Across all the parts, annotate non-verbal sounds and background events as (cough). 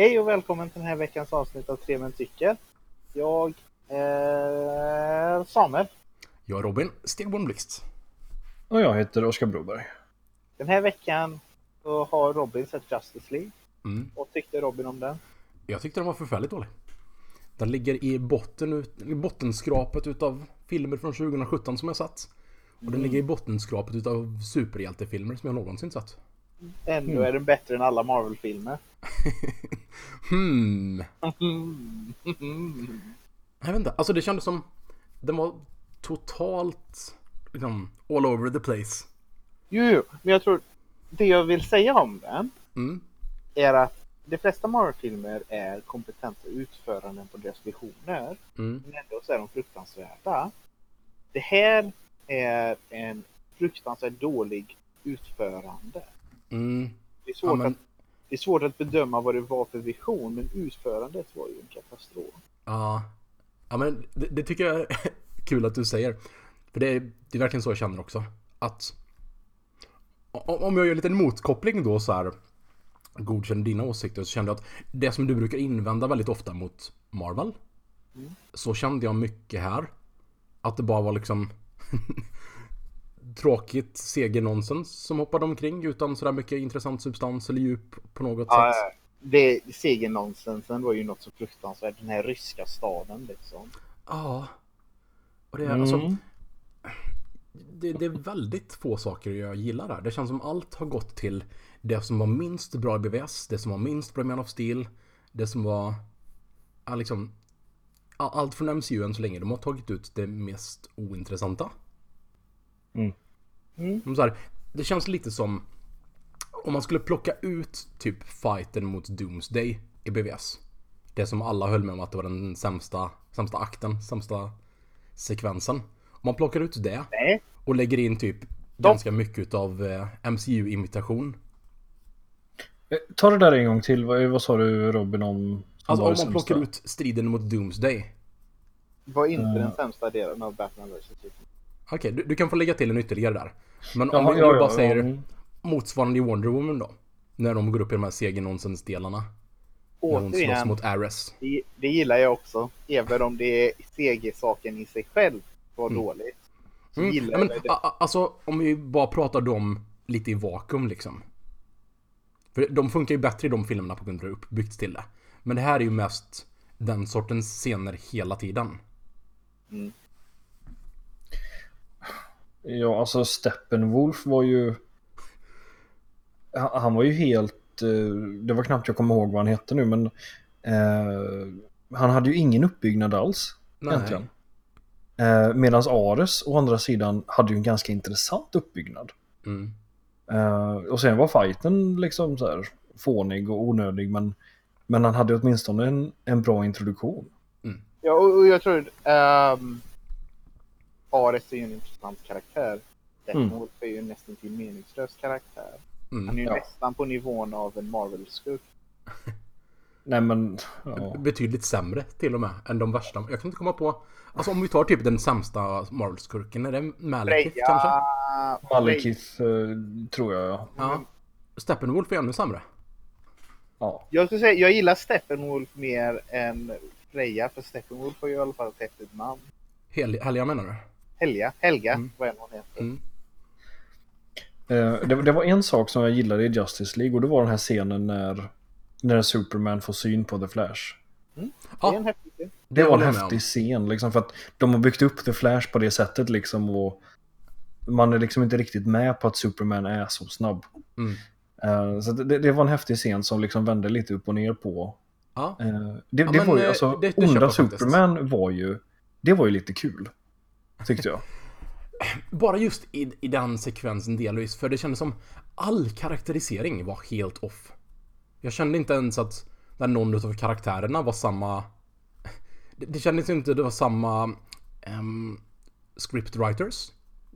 Hej och välkommen till den här veckans avsnitt av Tre Män Tycker. Jag är Samuel. Jag är Robin Stegborn Blixt. Och jag heter Oskar Broberg. Den här veckan har Robin sett Justice League. Mm. Vad tyckte Robin om den? Jag tyckte den var förfärligt dålig. Den ligger i botten ut, i bottenskrapet utav filmer från 2017 som jag sett. Och den ligger i bottenskrapet utav superhjältefilmer som jag någonsin sett. Ändå Mm. är den bättre än alla Marvel-filmer. (laughs) Hmm. (laughs) Jag vet inte, alltså det kändes som den var totalt liksom all over the place. Jo, jo, men jag tror det jag vill säga om den Mm. är att de flesta Marvel-filmer är kompetenta utföranden på deras visioner. Mm. Men ändå så är de fruktansvärda. Det här är en fruktansvärt dålig utförande. Mm. Det är, svårt Ja, men- att, det är svårt att bedöma vad det var för vision, men utförandet var ju en katastrof. Ja. Ja men det, det tycker jag är (laughs) kul att du säger. För det är, det är verkligen så jag känner också. Att om jag gör en liten motkoppling då så här godkänner dina åsikter så kände jag att det som du brukar invända väldigt ofta mot Marvel Mm. så kände jag mycket här. Att det bara var liksom (laughs) tråkigt seger-nonsens som hoppade omkring utan sådär mycket intressant substans eller djup på något Ja, sätt. det segernonsensen var ju något så fruktansvärt. Den här ryska staden liksom. Ja. Och det är alltså Mm. det, det är väldigt få saker jag gillar där. Det känns som allt har gått till det som var minst bra i BVS, det som var minst bra i Man of Steel, det som var... Ja, liksom... Allt från MCU än så länge. De har tagit ut det mest ointressanta. Mm. Mm. Så här, det känns lite som... Om man skulle plocka ut typ fighten mot Doomsday i BVS. Det som alla höll med om att det var den sämsta, sämsta akten, sämsta sekvensen. Om man plockar ut det Nej, och lägger in typ ganska mycket av eh, MCU-imitation. Eh, Ta det där en gång till. Vad, vad sa du Robin om... Alltså om man plockar ut striden mot Doomsday. var inte Mm. den sämsta delen av Batman vs Superman. Okej, du, du kan få lägga till en ytterligare där. Men om ja, nu ja, bara ja, säger mm. motsvarande i Wonder Woman då. När de går upp i de här seger-nonsens-delarna. När hon slåss Återigen, mot Ares. det, det gillar jag också. Även om det är CG-saken i sig själv var Mm. dåligt. Så Mm. gillar men, det. a- a- alltså om vi bara pratar dem lite i vakuum liksom. För de funkar ju bättre i de filmerna på grund av hur det är uppbyggt till det. Men det här är ju mest den sortens scener hela tiden. Mm. Ja, alltså Steppenwolf var ju... Han var ju helt... eh, Det var knappt jag kommer ihåg vad han hette nu, men... Eh, han hade ju ingen uppbyggnad alls, Nej. egentligen. Eh, Medan Ares, å andra sidan, hade ju en ganska intressant uppbyggnad. Mm. Eh, och sen var fighten liksom så här fånig och onödig, men, men han hade åtminstone en, en bra introduktion. Ja, och, och jag tror... Um, Ares är ju en intressant karaktär. Steppenwolf är ju en nästan till meningslös karaktär. Han är Mm. ju Ja. nästan på nivån av en Marvel-skurk. (laughs) Nej men, ja. Betydligt sämre till och med än de värsta. Jag kan inte komma på... Alltså om vi tar typ den sämsta Marvel-skurken, är det Malekith kanske? Freja... Malekith eh, tror jag ja. Ja. Steppenwolf är ännu sämre. ja. Jag skulle säga, jag gillar Steppenwolf mer än Freja, för Steppenwolf har ju i alla fall ett häftigt namn. Hel, Helga menar du? Helga, Helga, Mm. vad än hon heter. Mm. Eh, det, det var en sak som jag gillade i Justice League och det var den här scenen när, när Superman får syn på The Flash. Det är Ja, en häftig scen. Det var en häftig scen liksom för att de har byggt upp The Flash på det sättet liksom och man är liksom inte riktigt med på att Superman är så snabb. Mm. Eh, så det, det var en häftig scen som liksom vände lite upp och ner på. ja. Eh, det, Ja, det men, var ju alltså, det- det onda jag faktiskt. Superman var ju, det var ju lite kul. Tyckte jag. Bara just i, i den sekvensen delvis, för det kändes som all karaktärisering var helt off. Jag kände inte ens att när någon av karaktärerna var samma... Det, det kändes inte det var samma um, scriptwriters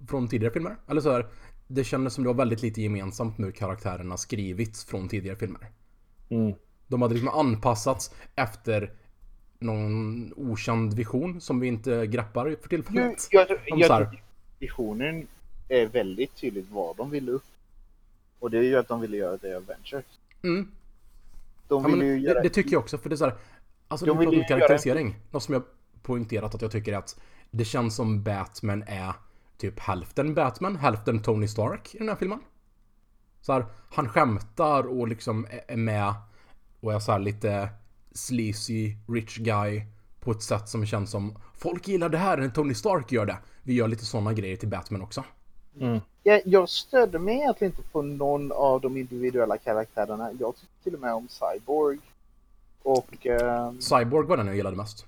från tidigare filmer. Eller så här, det kändes som det var väldigt lite gemensamt med hur karaktärerna skrivits från tidigare filmer. Mm. De hade liksom anpassats efter någon okänd vision som vi inte greppar för tillfället. jag, jag, tror visionen är väldigt tydligt vad de ville upp. Och det är ju att de ville göra det Avengers. Mm. De Ja, men göra... det, det tycker jag också, för det är så här, Alltså, De vill ju göra en- karaktärisering. Något som jag poängterat att jag tycker är att det känns som Batman är typ hälften Batman, hälften Tony Stark i den här filmen. Så här, han skämtar och liksom är- är med och är så här lite sleazy, rich guy på ett sätt som känns som folk gillar det här när Tony Stark gör det. Vi gör lite sådana grejer till Batman också. Jag, jag stödde mig egentligen inte på någon av de individuella karaktärerna. Jag tyckte till och med om Cyborg. Och... ehm, Cyborg var den jag gillade mest.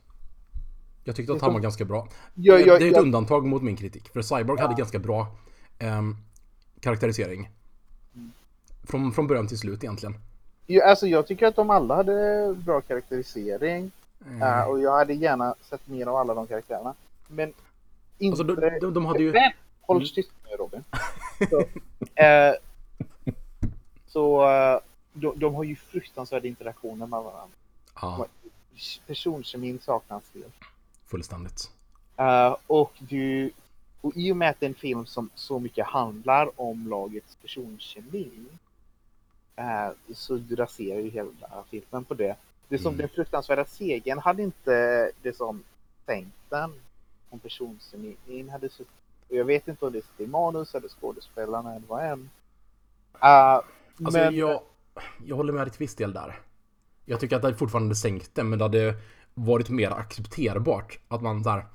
Jag tyckte att han var ganska bra. jag, det jag, är ett undantag mot min kritik. För Cyborg hade ganska bra ehm, karaktärisering. Från, från början till slut egentligen. Jag, alltså, jag tycker att de alla hade bra karaktärisering. Mm. eh, och jag hade gärna sett mer av alla de karaktärerna. Men inte... Alltså, de, de, de hade ju... Men, håll Mm. tyst nu Robin. (laughs) Så, eh, så eh, de, de har ju fruktansvärda interaktioner med varandra. Ja, Personkemin saknas helt. fullständigt. Eh, och, du, och i och med att det är en film som så mycket handlar om lagets personkemi eh, så du raserar ju hela filmen på det. Det som Mm. den fruktansvärda segern hade inte det som tänkt den om personkemin hade suttit. Och jag vet inte om det sitter i manus eller skådespelarna eller vad än. Eh, Alltså, men jag, jag håller med dig till viss del där. Jag tycker att det fortfarande sänkt det, men det hade varit mer accepterbart att man såhär...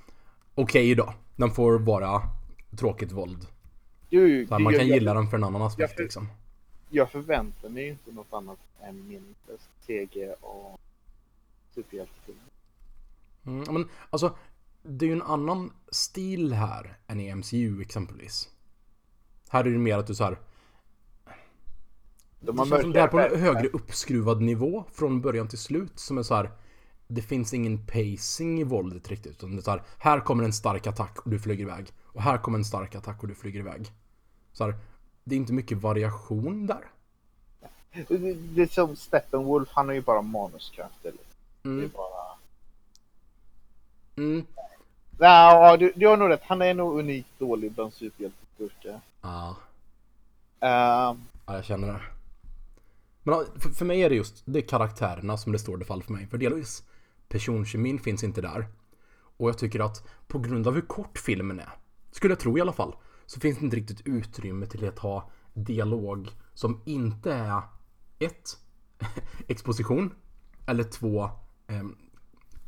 Okej då, den får vara tråkigt våld. Så här, du, man kan jag, gilla den för en annan aspekt för- liksom. Jag förväntar mig inte något annat än meningslöst CG och superhjältefilmer. Mm, men alltså, det är ju en annan stil här än i MCU exempelvis. Här är det mer att du så här. De Det har känns som det är på en högre uppskruvad nivå från början till slut som är så här. Det finns ingen pacing i våldet riktigt. Utan det är så här, här kommer en stark attack och du flyger iväg. Och här kommer en stark attack och du flyger iväg. Så här, det är inte mycket variation där. Det är som Steppenwolf, han har ju bara manuskrafter. liksom. Det är Mm. bara... Mm. Ja, du, du har nog rätt. Han är nog unikt dålig bland superhjälteskurkar. Ja, Ehm, ja, jag känner det. Men för, för mig är det just det är karaktärerna som det står det fall för mig. För delvis personkemin finns inte där. Och jag tycker att på grund av hur kort filmen är, skulle jag tro i alla fall, så finns det inte riktigt utrymme till att ha dialog som inte är ett, (laughs) exposition, eller två, um,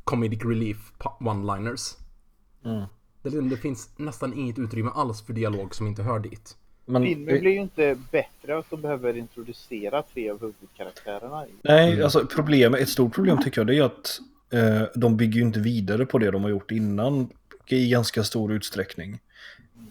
comedic relief one-liners. Mm. Det, liksom- det finns nästan inget utrymme alls för dialog som inte hör dit. Men, filmen blir ju inte bättre av att de behöver introducera tre av huvudkaraktärerna. Nej, alltså problemet, ett stort problem tycker jag det är att eh, de bygger ju inte vidare på det de har gjort innan i ganska stor utsträckning.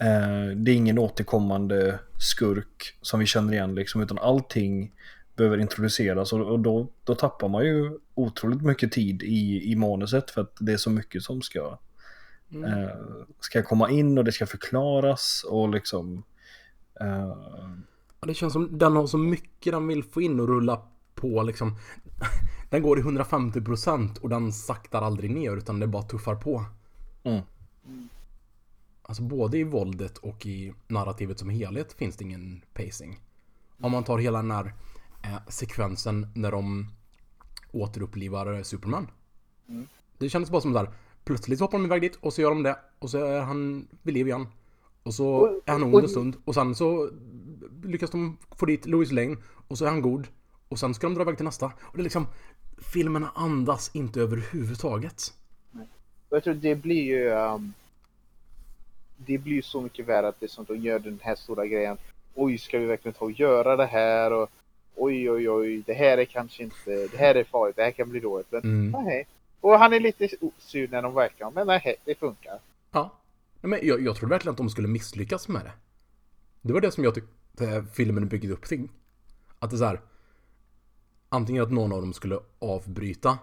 Eh, det är ingen återkommande skurk som vi känner igen liksom, utan allting behöver introduceras och, och då, då tappar man ju otroligt mycket tid i, i manuset för att det är så mycket som ska, eh, ska komma in och det ska förklaras och liksom eh, Ja, Det känns som den har så mycket den vill få in och rulla på liksom. (laughs) Den går i 150% och den saktar aldrig ner utan det bara tuffar på. Mm. Alltså både i våldet och i narrativet som helhet finns det ingen pacing. Om man tar hela den här eh, sekvensen när de återupplivar Superman. Mm. Det kändes bara som där. Plötsligt hoppar de iväg dit och så gör de det och så är han vid liv igen. Och så är han ond en stund och sen så lyckas de få dit Louis Lane och så är han god. Och sen ska de dra iväg till nästa. Och det är liksom Filmerna andas inte överhuvudtaget. Jag tror det blir ju... ehm, det blir så mycket värre att det som de gör den här stora grejen. Oj, ska vi verkligen ta och göra det här? Och, oj, oj, oj, det här är kanske inte... Det här är farligt, det här kan bli dåligt. Men Mm. nej. Och han är lite sur när de verkar, men nej, det funkar. Ja. Men jag, jag trodde verkligen att de skulle misslyckas med det. Det var det som jag tyckte filmen byggde upp till. Att det är så här. Antingen att någon av dem skulle avbryta.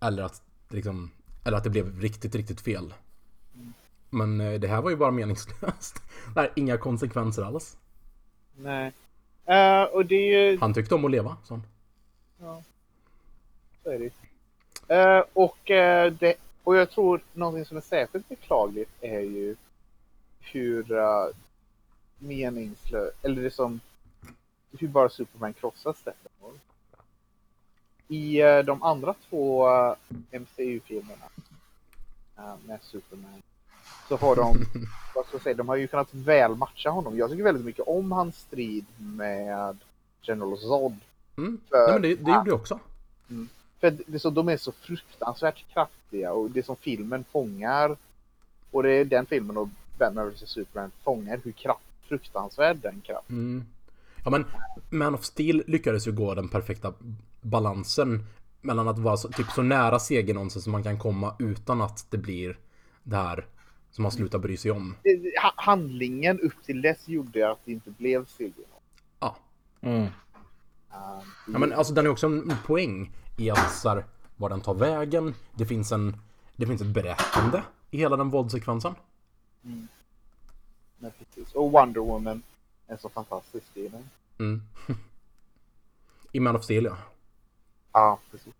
Eller att liksom, Eller att det blev riktigt, riktigt fel. Men eh, det här var ju bara meningslöst. (laughs) Det här, inga konsekvenser alls. Nej. Eh, och det är ju... Han tyckte om att leva, så. Ja. Så är det uh, och, eh, det, och jag tror någonting som är särskilt beklagligt är ju hur uh, meningslöst, eller det som hur bara Superman krossar Steppenwolf. I de andra två MCU-filmerna med Superman så har de, (laughs) vad ska jag säga, de har ju kunnat väl matcha honom. Jag tycker väldigt mycket om hans strid med General Zod. Mm. För- Nej, men det, det gjorde jag också. För det är så, de är så fruktansvärt kraftiga och det som filmen fångar och det är den filmen och Batman vs Superman fångar hur kraft, fruktansvärd den kraften. Mm. Ja men Man of Steel lyckades ju gå den perfekta balansen mellan att vara så, typ så nära seger någonsin som man kan komma utan att det blir det här som man slutar bry sig om. Ha- Handlingen upp till dess gjorde att det inte blev seger. Ja. Mm. Um, ja men alltså den är också en poäng i att så här, var den tar vägen. Det finns en det finns ett berättande i hela den våldssekvensen. men precis. Och Wonder Woman är så fantastisk i den. Mm. (laughs) I Man of Steel ja. Ja, precis.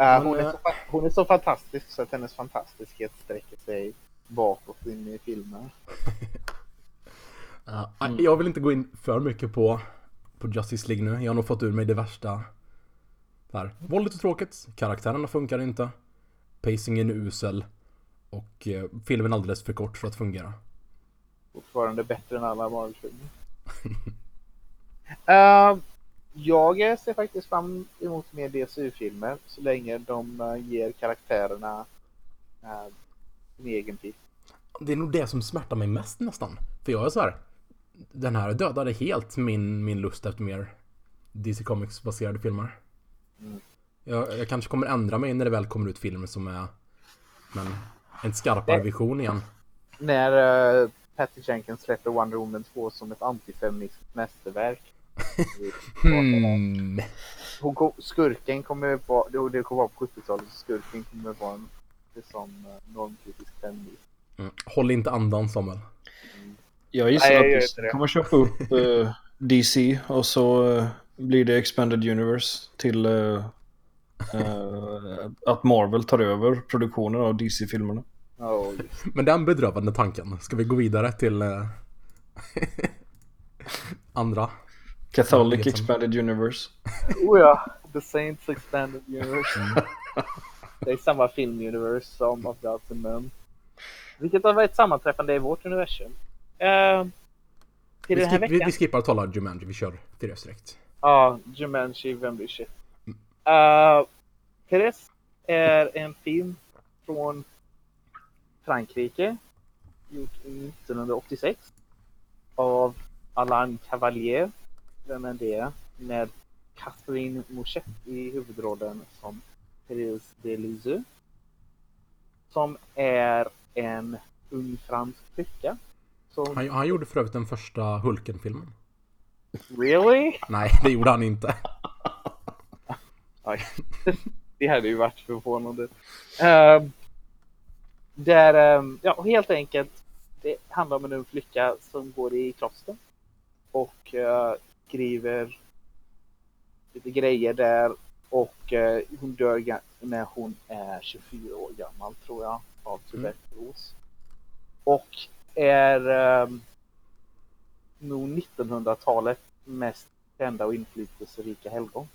Uh, hon, är eh, så, hon är så fantastisk så att hennes fantastiskhet sträcker sig bakåt in i filmen. (laughs) Ja, nej, Jag vill inte gå in för mycket på, på Justice League nu. Jag har nog fått ur mig det värsta. Där. Våldet är tråkigt, karaktärerna funkar inte, pacingen är usel och eh, filmen är alldeles för kort för att fungera. Fortfarande bättre än alla Marvel-filmer. uh, (laughs) jag ser faktiskt fram emot mer DCU-filmer så länge de eh, ger karaktärerna sin egen tid. Det är nog det som smärtar mig mest nästan. För jag är så här. Den här dödade helt min, min lust efter mer DC Comics-baserade filmer. Mm. Jag, jag kanske kommer ändra mig när det väl kommer ut filmer som är men, en skarpare Det- vision igen. När uh, Patty Jenkins släpper Wonder Woman 2 som ett antifeministiskt mästerverk. (laughs) Hmm. Hon kom, skurken kommer vara, det det kommer vara på 70-talet, skurken kommer vara en det är som uh, normkritisk feminist. Mm. Håll inte andan Samuel. Jag gissar Nej, jag att. Disney kommer köpa upp eh, DC och så eh, blir det Expanded Universe till eh, att Marvel tar över produktionen av DC-filmerna. Oh. Men den bedrövande tanken, ska vi gå vidare till (laughs) andra? Catholic Expanded Universe. (laughs) oh ja, The Saints Expanded Universe. (laughs) det är samma filmuniverse som Of Gods and Men. Vilket har varit sammanträffande i vårt universum. Uh, till Vi, den här skip, vi, veckan. vi skippar att tala Jumanji, vi kör Therese direkt. Ja, Jumanji, vem bryr sig? Uh, Therese är en film från Frankrike. Gjord 1986. Av Alain Cavalier. Vem är det? Med Catherine Mouchette i huvudrollen som Therese Delizeux. Som är en ung fransk flicka. Som, Han, han gjorde för övrigt den första Hulken-filmen. really? Nej, det gjorde han inte. (laughs) Det hade ju varit förvånande. Uh, där, ehm, ja helt enkelt, det handlar om en ung flicka som går i kloster. Och eh, skriver lite grejer där. Och eh, hon dör när hon är 24 år gammal tror jag. Av tuberkulos. Och är um, nog 1900-talets mest kända och inflytelserika helgon.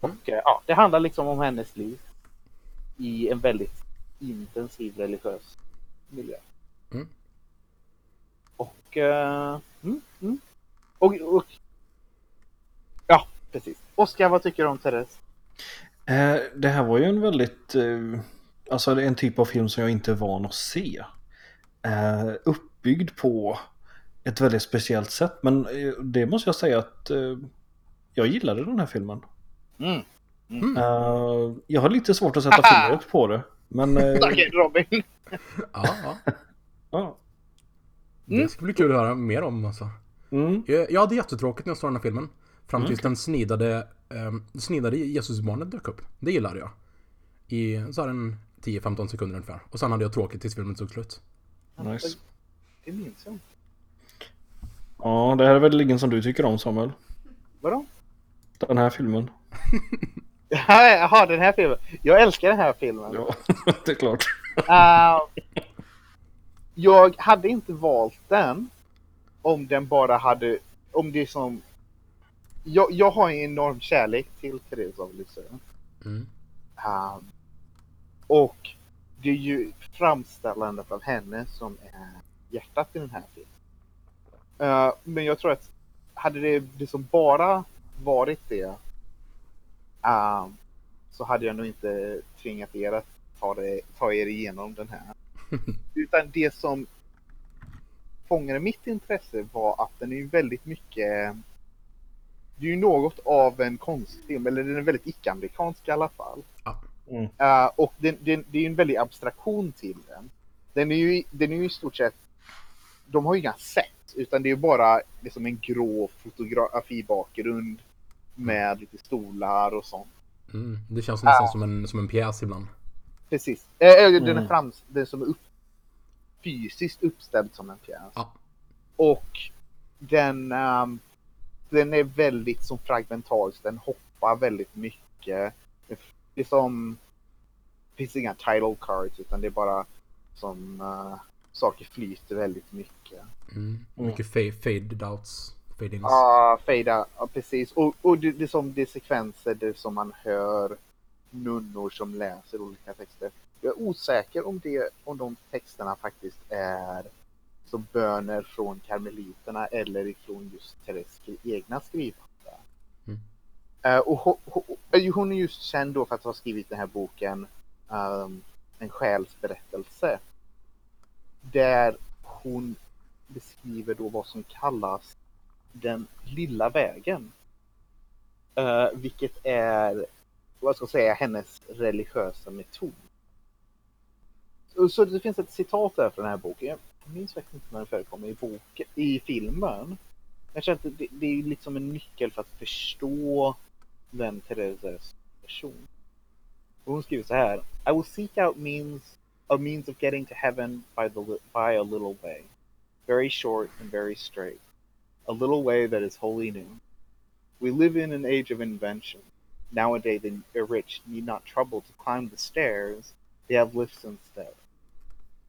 Och eh, ja, det handlar liksom om hennes liv i en väldigt intensiv religiös miljö. Mm. Och, eh, mm, mm. och, och precis. Oskar, vad tycker du om Therese? Eh, det här var ju en väldigt, eh, alltså en typ av film som jag inte är van att se. Eh, uppbyggd på ett väldigt speciellt sätt, men eh, det måste jag säga att eh, jag gillade den här filmen. Mm. Eh, jag har lite svårt att sätta fingret på det, men (laughs) Tack Robin! (laughs) Ja, ja. ja. Det ska bli kul att höra mer om alltså. Mm. Jag, jag hade jättetråkigt när jag såg den här filmen. Fram Mm, tills den snidade, um, snidade Jesusbarnet dök upp. Det gillade jag. I så här en 10-15 sekunder ungefär. Och sen hade jag tråkigt tills filmen tog slut. Nice. Det minns jag inte. Ja, det här är väl ingen som du tycker om Samuel? Vadå? Den här filmen. (laughs) Jaha, den här filmen. Jag älskar den här filmen. Ja, (laughs) det är klart. Uh, jag hade inte valt den om den bara hade, om det som jag, jag har en enorm kärlek till Therese av Lisieux. Mm. Um, och det är ju framställandet av henne som är hjärtat i den här filmen. Uh, men jag tror att hade det liksom bara varit det um, så hade jag nog inte tvingat er att ta, det, ta er igenom den här. (laughs) Utan det som fångade mitt intresse var att den är väldigt mycket det är ju något av en konstfilm, eller den är väldigt icke-amerikansk i alla fall. Ja. Mm. Uh, och den, den, det är ju en väldig abstraktion till den. Den är ju, den är ju i stort sett, de har ju inga sätt, utan det är ju bara liksom en grå fotografibakgrund med lite stolar och sånt. Mm. Det känns nästan som, en, som en pjäs ibland. Precis. Eh, eh, den är Mm. frams, den som är upp, fysiskt uppställd som en pjäs. Ja. Och den, ehm, den är väldigt som fragmentarisk, den hoppar väldigt mycket. Det det är som, det finns inga title cards utan det är bara som uh, saker flyter väldigt mycket. Mm. Mycket fa- fade outs. Fade ins. Ja, fejda, ja, precis. Och, och det, det är som det är sekvenser där som man hör nunnor som läser olika texter. Jag är osäker om, det, om de texterna faktiskt är som böner från karmeliterna eller ifrån just Theres egna skrivande. Mm. Eh, och hon, hon, hon är just känd då för att ha skrivit den här boken ehm, En själsberättelse. Där hon beskriver då vad som kallas den lilla vägen. Eh, vilket är, vad ska jag säga, hennes religiösa metod. Så det finns ett citat där från den här boken. Jag minns faktiskt inte när det förekommer i, boken, i filmen. Jag känner att det, det är liksom en nyckel för att förstå vem Thereses person. Och hon skriver så här. I will seek out means a means of getting to heaven by, the, by a little way. Very short and very straight. A little way that is wholly new. We live in an age of invention. Nowadays, the rich need not trouble to climb the stairs; they have lifts instead.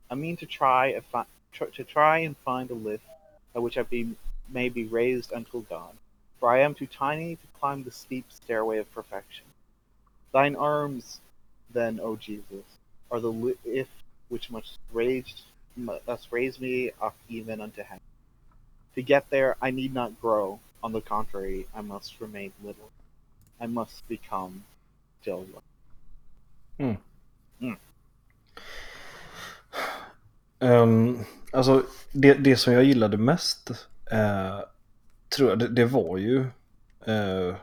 I mean to try a fi- tr- to try and find a lift by which I be, may be raised unto God. For I am too tiny to climb the steep stairway of perfection. Thine arms, then, O Jesus, are the lift which must raise must raise me up even unto heaven. To get there, I need not grow. On the contrary, I must remain little. I must become still little. Um, alltså, det, det som jag gillade mest eh, tror jag det, det var ju eh,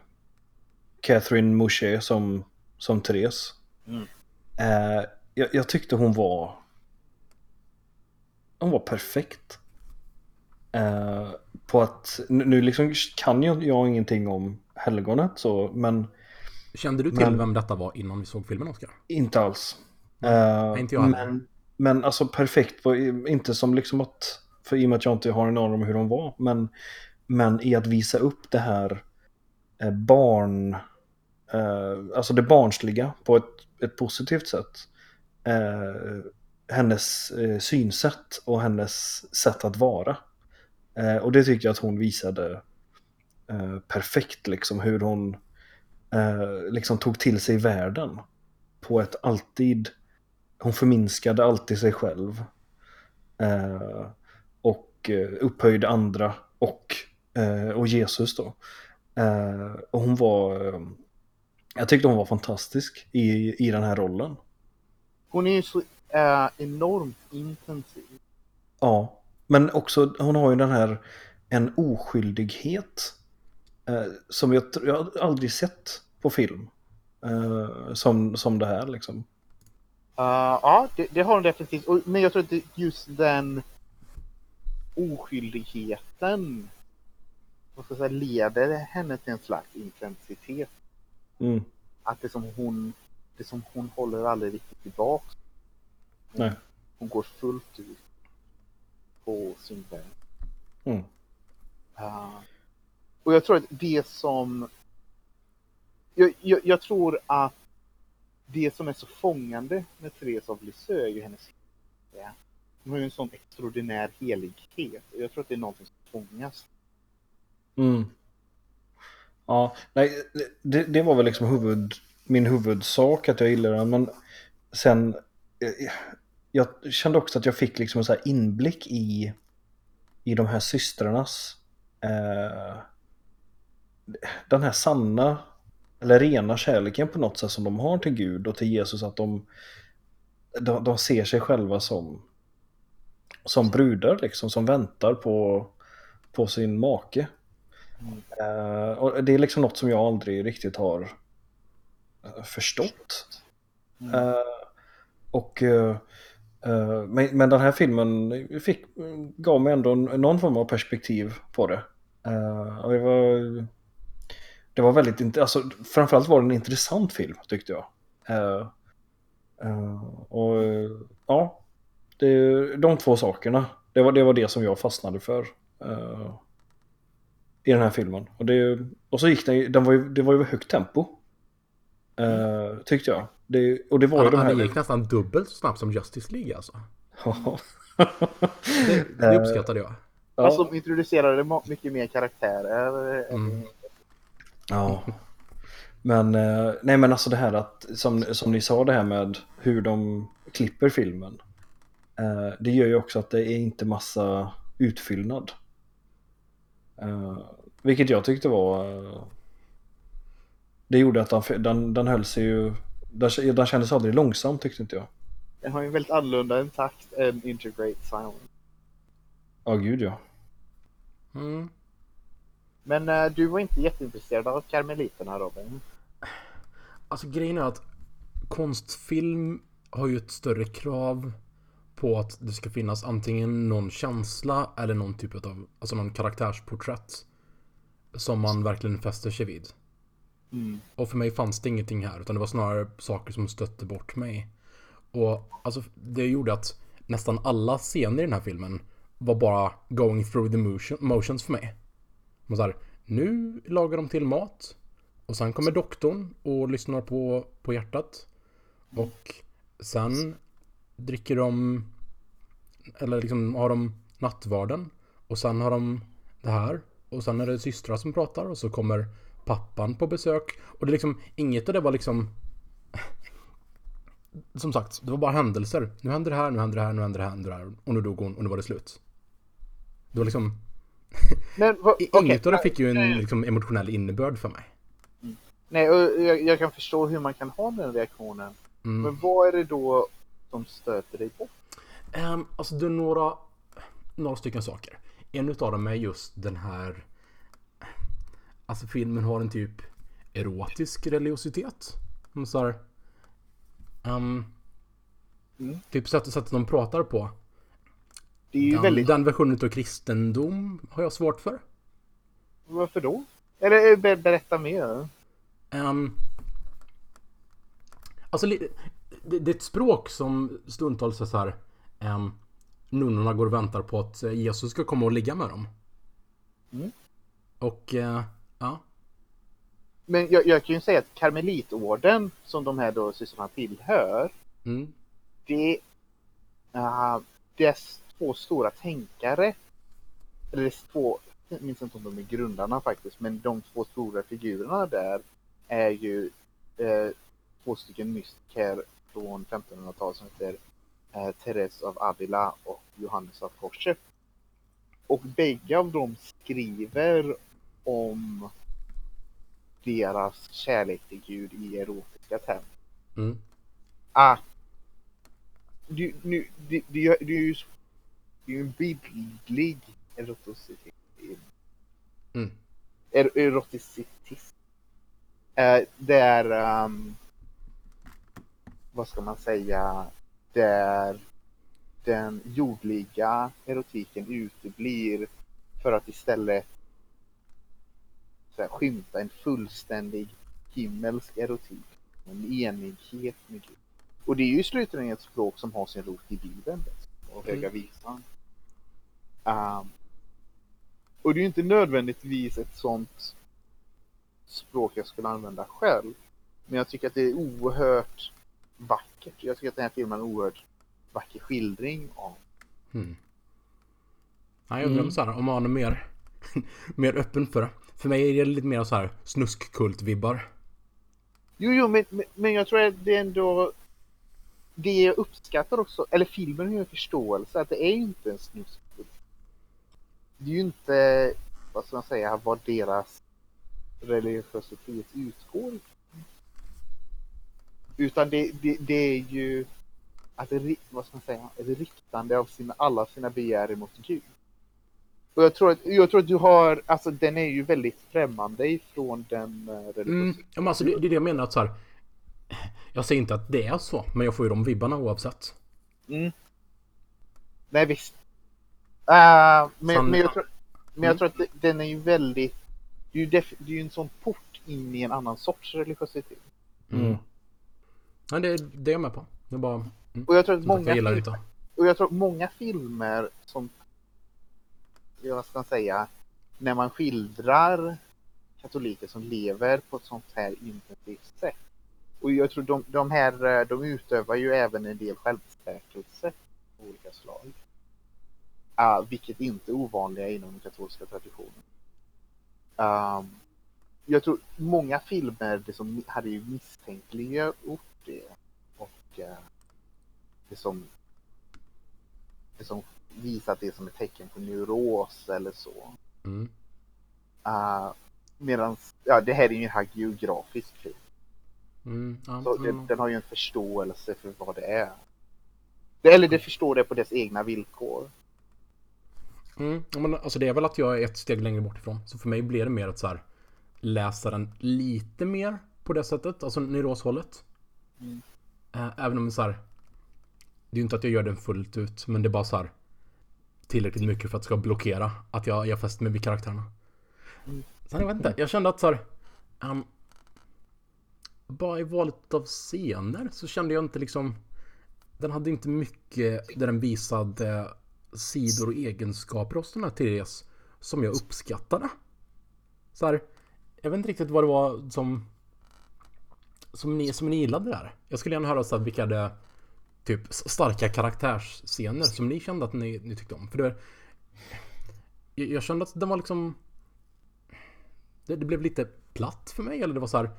Catherine Moucher som, som Therese. Mm. Eh, jag, jag tyckte hon var hon var perfekt. På att, nu liksom kan jag, jag ingenting om helgonet så, men Kände du till Men- vem detta var innan vi såg filmen, Oskar? Inte alls. Nej, inte jag men, men alltså perfekt, var inte som liksom att, för i och med att jag inte har en aning om hur de var, men, men i att visa upp det här eh, barn, eh, alltså det barnsliga på ett, ett positivt sätt. Eh, hennes eh, synsätt och hennes sätt att vara. Eh, och det tycker jag att hon visade eh, perfekt, liksom hur hon eh, liksom tog till sig världen på ett alltid, hon förminskade alltid sig själv. Eh, och eh, upphöjde andra och, eh, och Jesus då. Eh, och hon var, eh, jag tyckte hon var fantastisk i, i den här rollen. Hon är ju så eh, enormt intensiv. Ja, men också hon har ju den här en oskyldighet eh, som jag, jag har aldrig sett på film. Eh, som, som det här liksom. Eh, ja, det, det har hon definitivt. Och, men jag tror att det, just den oskyldigheten vad ska jag säga, leder henne till en slags intensitet. Mm. Att det som hon, det som hon håller aldrig riktigt tillbaka. Hon, Nej. hon går fullt ut på sin väg. Mm. Uh, och jag tror att det som... Jag, jag, jag tror att det som är så fångande med Therese av Lisieux är ju hennes ja, Hon har ju en sån extraordinär helighet. Jag tror att det är någonting som fångas. Mm. Ja, nej, det, det var väl liksom huvud, min huvudsak att jag gillade den. Men sen, eh, jag kände också att jag fick liksom en så här inblick i, i de här systrarnas, eh, den här sanna, eller rena kärleken på något sätt som de har till Gud och till Jesus. Att de, de, de ser sig själva som, som brudar liksom, som väntar på, på sin make. Eh, och det är liksom något som jag aldrig riktigt har eh, förstått. Mm. Eh, och men, men den här filmen fick, gav mig ändå någon form av perspektiv på det. Och det var det var väldigt int- alltså, framförallt var det en intressant film tyckte jag. Eh, eh, och ja, det, de två sakerna, det var, det var det som jag fastnade för. eh, I den här filmen. Och, det, och så gick den, den var ju, det var ju högt tempo. tyckte jag. Det, och det var ju Han, de han här... gick nästan dubbelt så snabbt som Justice League alltså. Ja. Det, det uppskattade jag. Ja. Alltså de introducerade mycket mer karaktärer. än- Mm. Ja. Men, eh, nej men alltså det här att, som, som ni sa det här med hur de klipper filmen. Eh, det gör ju också att det är inte massa utfyllnad. Eh, vilket jag tyckte var... Det gjorde att den, den, den höll sig ju... Den, den kändes aldrig långsam tyckte inte jag. Den har ju en väldigt annorlunda en takt än Integrate Silence. Ja, gud ja. Mm. Men eh, du var inte jätteintresserad av Karmeliterna Robin? Alltså grejen är att konstfilm har ju ett större krav på att det ska finnas antingen någon känsla eller någon typ av, alltså någon karaktärsporträtt. Som man verkligen fäster sig vid. Mm. Och för mig fanns det ingenting här utan det var snarare saker som stötte bort mig. Och alltså det gjorde att nästan alla scener i den här filmen var bara going through the motion, motions för mig. Man så här, nu lagar de till mat. Och sen kommer doktorn och lyssnar på, på hjärtat. Och sen dricker de, eller liksom har de nattvarden. Och sen har de det här. Och sen är det systrar som pratar och så kommer pappan på besök. Och det är liksom, inget av det var liksom (laughs) som sagt, det var bara händelser. Nu händer det här, nu händer det här, nu händer det här, nu händer det här. Och nu dog hon och nu var det slut. Det var liksom... Men okej, Inget av det fick ju en liksom, emotionell innebörd för mig. Nej, och jag, jag kan förstå hur man kan ha den reaktionen. Mm. Men vad är det då som stöter dig bort? Um, alltså det är några, några stycken saker. En utav dem är just den här... Alltså filmen har en typ erotisk religiositet. Så här, um, Mm. Typ sättet, sättet de pratar på. Det är ju Den, väldigt... den versionen av kristendom har jag svårt för. Varför då? Eller eh, ber, berätta mer. Um, alltså det, det är ett språk som stundtals är så här. Um, nunnorna går och väntar på att eh, Jesus ska komma och ligga med dem. Mm. Och eh, ja. Men jag, jag kan ju säga att karmelitorden som de här då systrarna tillhör, Mm, det är dess två stora tänkare, eller två, jag minns inte om de är grundarna faktiskt, men de två stora figurerna där är ju eh, två stycken mystiker från 1500-talet som heter eh, Therese av Avila och Johannes av Korset. Och bägge av dem skriver om deras kärlek till Gud i erotiska termer. mm, Ah. Du, nu, det, det, det är ju det är ju en bildlig eroticitet. Mm. Er, eroticitet. Eh, det är, ehm, vad ska man säga, där den jordliga erotiken uteblir för att istället så här, skymta en fullständig himmelsk erotik. En enighet med Gud. Och det är ju i slutändan ett språk som har sin rot i Bibeln och Höga Mm. Visan. Um, och det är ju inte nödvändigtvis ett sånt språk jag skulle använda själv. Men jag tycker att det är oerhört vackert. Jag tycker att den här filmen är en oerhört vacker skildring av mm. Ja, jag undrar Mm. så här, om man är mer, (laughs) mer öppen för det. För mig är det lite mer så här snuskkult-vibbar. Jo, jo, men, men, jag tror att det är ändå... Det jag uppskattar också, eller filmen har ju en förståelse att det är inte en snuskkult. Det är ju inte, vad ska man säga, vad deras religiositet utgår. Utan det, det, det är ju att vad ska man säga, ett riktande av sina, alla sina begär emot Gud. Och jag tror, att, jag tror att du har, alltså den är ju väldigt främmande ifrån den eh, religiösa Mm, ja, men alltså det, det är det jag menar att så här. (sniffs) Jag säger inte att det är så, men jag får ju de vibbarna oavsett. Mm. Nej visst. Uh, men, Fan, men, jag ja. tror, men jag tror att den är ju väldigt... Det är ju, def, det är ju en sån port in i en annan sorts religiositet. Mm. Nej, det, det är jag med på. Det är bara... Mm. Och jag tror att Som många, jag gillar det fil- inte. och jag tror att många filmer som... ja, Vad ska man säga? När man skildrar katoliker som lever på ett sånt här intensivt sätt. Och jag tror de, de här, eh, de utövar ju även en del självspäkelse av olika slag. Uh, vilket inte är ovanliga inom den katolska traditionen. Um, jag tror många filmer det som hade ju misstänkliggjort det. Och eh, det som det som visat det som ett tecken på neuros eller så. Mm. Uh, Medan, ja det här är ju en hagiografisk film. Mm. Ja, Så den, den har ju en förståelse för vad det är. Det- Eller det förstår det på dess egna villkor. Mm, men alltså det är väl att jag är ett steg längre bort ifrån. Så för mig blir det mer att så här läsa den lite mer på det sättet, alltså neuroshållet. Mm. Eh, även om så här, det är ju inte att jag gör den fullt ut, men det är bara så här tillräckligt mycket för att det ska blockera att jag, jag fäster mig vid karaktärerna. Mm. Sen jag vet inte, jag kände att så här, ehm, bara i valet av scener så kände jag inte liksom den hade inte mycket där den visade sidor och egenskaper hos den här Therese som jag uppskattade. Så här, jag vet inte riktigt vad det var som som ni, som ni gillade där. Jag skulle gärna höra så här, vilka det typ starka karaktärsscener som ni kände att ni, ni tyckte om. För det, jag, jag kände att den var liksom det, det blev lite platt för mig eller det var så här.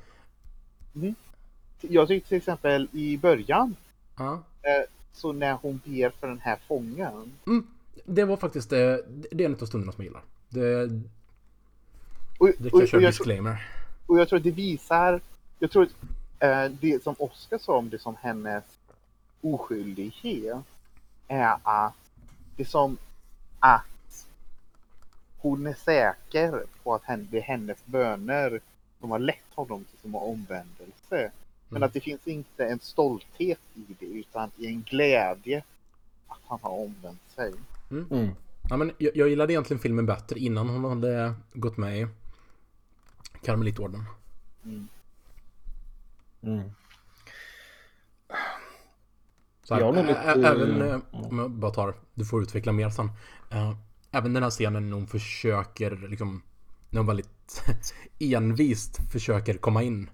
Jag tyckte till exempel i början, Ja, så när hon ber för den här fången. Mm, det var faktiskt det, det är en av stunderna som jag gillar. Det, Och, det och, kan jag och, köra jag, disclaimer. och jag tror att det visar, jag tror att eh, det som Oscar sa om det som hennes oskyldighet är att det som att hon är säker på att det är hennes böner som har lett honom till sin omvändelse. Men Mm. att det finns inte en stolthet i det utan i en glädje att han har omvänt sig. Mm. Ja, men jag, jag gillade egentligen filmen bättre innan hon hade gått med i Karmelitorden. Mm. Så här, Jag har nog ä- lite- även, eh, om jag bara tar, du får utveckla mer sen. Eh, Även den här scenen när hon försöker liksom, när hon väldigt (laughs) envist försöker komma in.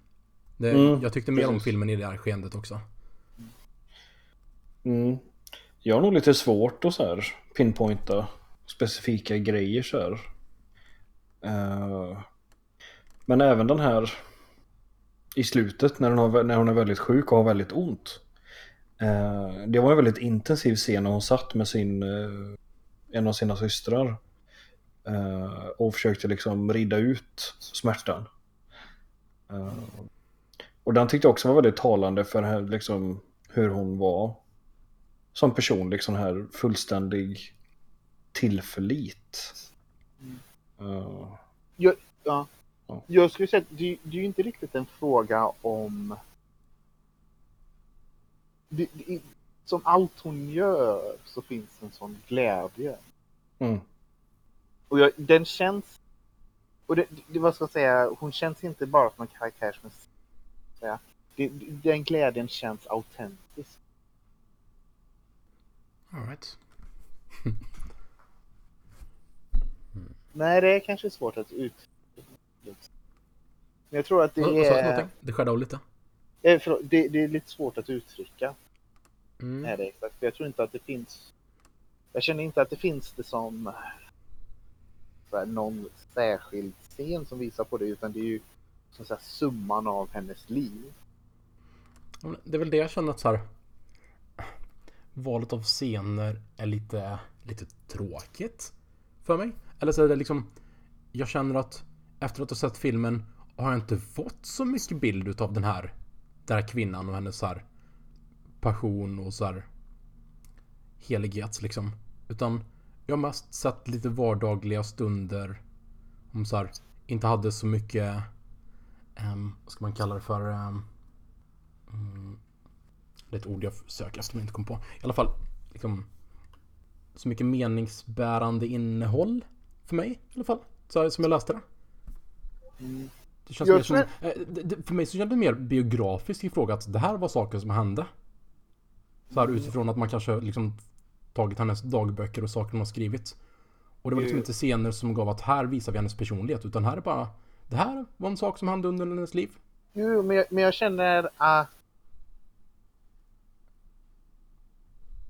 Det, Mm, jag tyckte mer om filmen i det här skeendet också. Mm. Jag har nog lite svårt att så här pinpointa specifika grejer så här. Eh, men även den här i slutet när hon, har, när hon är väldigt sjuk och har väldigt ont. Eh, det var en väldigt intensiv scen när hon satt med sin, eh, en av sina systrar. och försökte liksom rida ut smärtan. Och den tyckte jag också var väldigt talande för här, liksom, hur hon var som person, liksom här fullständig tillförlit. Eh, Jag, ja. Ja. jag skulle säga att det, det är ju inte riktigt en fråga om... Det, det, som allt hon gör så finns en sån glädje. mm, Och jag, den känns... Och det, det, vad ska jag säga, hon känns inte bara som en karaktär som är... Säga, den glädjen känns autentisk. All right. (laughs) Nej, det är kanske svårt att ut... Men jag tror att det är... Det skärde av lite. Eh, förlåt, det, det är lite svårt att uttrycka. Mm. är det exakt. Jag tror inte att det finns... Jag känner inte att det finns det som... någon särskild scen som visar på det utan det är ju så att säga, summan av hennes liv. Det är väl det jag känner att så här. Valet av scener är lite, lite tråkigt för mig. Eller så är det liksom. Jag känner att efter att ha sett filmen har jag inte fått så mycket bild utav den här. Den här kvinnan och hennes så här passion och så här helighet liksom. Utan jag har mest sett lite vardagliga stunder. Om så här inte hade så mycket. Um, vad ska man kalla det för? mm, det är ett ord jag söker efter men inte kom på. I alla fall liksom så mycket meningsbärande innehåll för mig i alla fall. Så som jag läste det. Det känns Jag mer som, eh, det, för mig så kändes det mer biografiskt i fråga att det här var saker som hände. Så här utifrån att man kanske liksom tagit hennes dagböcker och saker hon har skrivit. Och det var liksom inte scener som gav att här visar vi hennes personlighet utan här är bara Det här var en sak som hände under hennes liv. Jo, men jag, men jag känner att...